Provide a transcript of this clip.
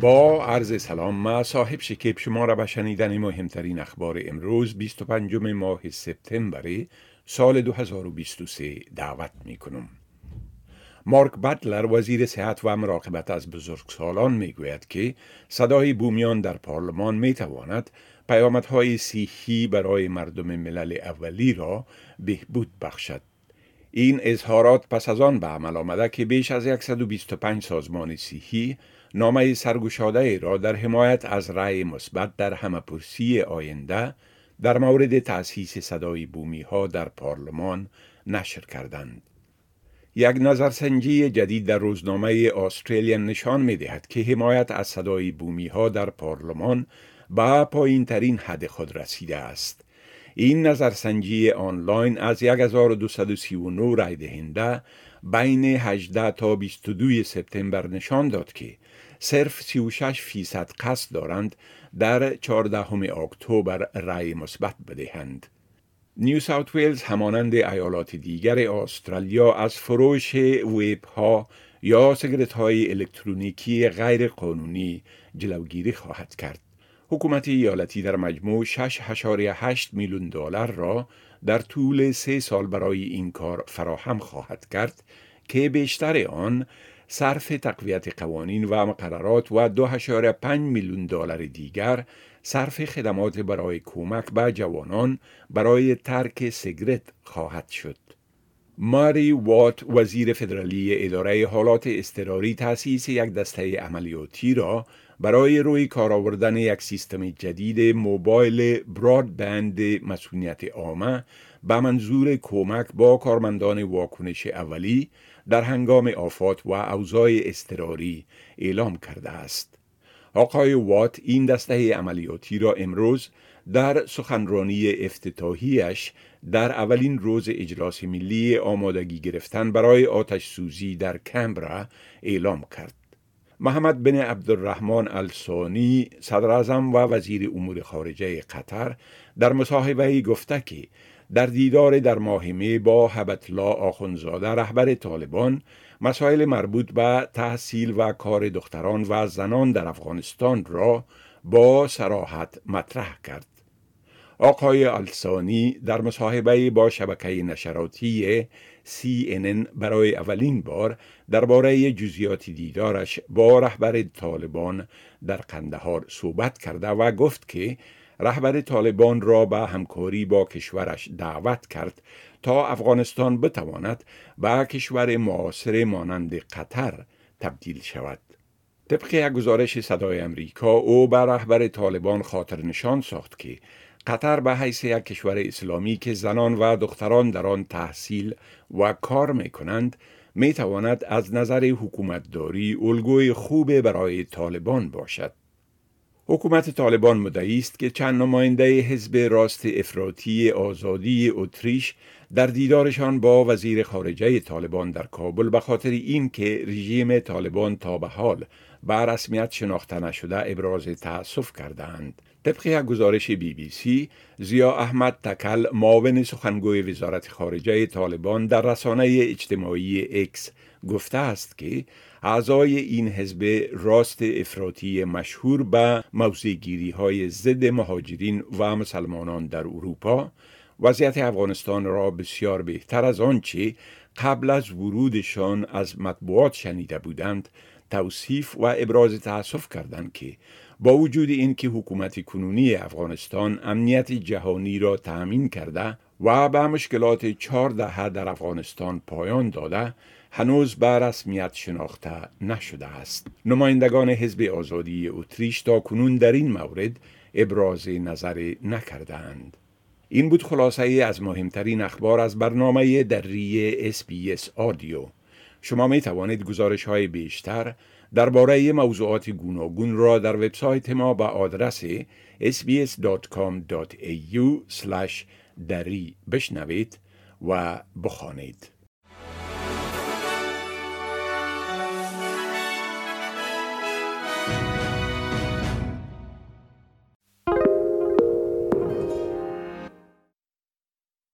با عرض سلام ما صاحب شکیب شما را به شنیدن مهمترین اخبار امروز 25 ماه سپتامبر سال 2023 دعوت می کنم. مارک بطلر وزیر صحت و مراقبت از بزرگسالان می گوید که صدای بومیان در پارلمان می تواند پیامدهای صحی برای مردم ملل اولی را بهبود بخشد. این اظهارات پس از آن به عمل آمده که بیش از 125 سازمان صحی نامه سرگشاده را در حمایت از رأی مثبت در همه پرسی آینده در مورد تأسیس صدای بومی ها در پارلمان نشر کردند. یک نظرسنجی جدید در روزنامه استرالیا نشان می دهد که حمایت از صدای بومی ها در پارلمان به پایین ترین حد خود رسیده است. این نظرسنجی آنلاین از 1239 رای دهنده بین 18 تا 22 سپتامبر نشان داد که صرف 36 فیصد قصد دارند در 14 اکتبر رای مثبت بدهند. نیو ساوت ویلز همانند ایالات دیگر استرالیا از فروش ویب ها یا سگرت های الکترونیکی غیر قانونی جلوگیری خواهد کرد. حکومت ایالتی در مجموع 6.8 میلیون دلار را در طول سه سال برای این کار فراهم خواهد کرد که بیشتر آن صرف تقویت قوانین و مقررات و 2.5 میلیون دلار دیگر صرف خدمات برای کمک به جوانان برای ترک سیگرت خواهد شد. ماری وات وزیر فدرالی اداره حالات اضطراری تأسیس یک دسته عملیاتی را برای روی کار آوردن یک سیستم جدید موبایل برادبند مسئولیت عامه به منظور کمک با کارمندان واکنش اولی در هنگام آفات و اوضاع اضطراری اعلام کرده است. آقای وات این دسته عملیاتی را امروز در سخنرانی افتتاحیش در اولین روز اجلاس ملی آمادگی گرفتن برای آتش سوزی در کمبرا اعلام کرد. محمد بن عبدالرحمن السانی صدر و وزیر امور خارجه قطر در مصاحبه گفته که در دیدار در ماه می با حبتلا آخونزاده رهبر طالبان مسائل مربوط به تحصیل و کار دختران و زنان در افغانستان را با سراحت مطرح کرد. آقای السانی در مصاحبه با شبکه نشراتی CNN برای اولین بار درباره جزیات دیدارش با رهبر طالبان در قندهار صحبت کرده و گفت که رهبر طالبان را به همکاری با کشورش دعوت کرد تا افغانستان بتواند به کشور معاصر مانند قطر تبدیل شود. طبق یک گزارش صدای امریکا او به رهبر طالبان خاطر نشان ساخت که قطر به حیث یک کشور اسلامی که زنان و دختران در آن تحصیل و کار می کنند می تواند از نظر حکومتداری الگوی خوب برای طالبان باشد. حکومت طالبان مدعی است که چند نماینده حزب راست افراطی آزادی اتریش در دیدارشان با وزیر خارجه طالبان در کابل به خاطر اینکه رژیم طالبان تا به حال به رسمیت شناخته نشده ابراز تأسف کردند. طبق یک گزارش بی بی سی، زیا احمد تکل معاون سخنگوی وزارت خارجه طالبان در رسانه اجتماعی اکس گفته است که اعضای این حزب راست افراطی مشهور به موضعگیری های ضد مهاجرین و مسلمانان در اروپا وضعیت افغانستان را بسیار بهتر از آنچه قبل از ورودشان از مطبوعات شنیده بودند توصیف و ابراز تأسف کردند که با وجود اینکه حکومت کنونی افغانستان امنیت جهانی را تأمین کرده و به مشکلات چهار دهه در افغانستان پایان داده هنوز به رسمیت شناخته نشده است. نمایندگان حزب آزادی اتریش تا کنون در این مورد ابراز نظر نکردند این بود خلاصه ای از مهمترین اخبار از برنامه دری اس آدیو. شما می توانید گزارش های بیشتر درباره موضوعات گوناگون را در وبسایت ما به آدرس sbs.com.au دری بشنوید و بخوانید.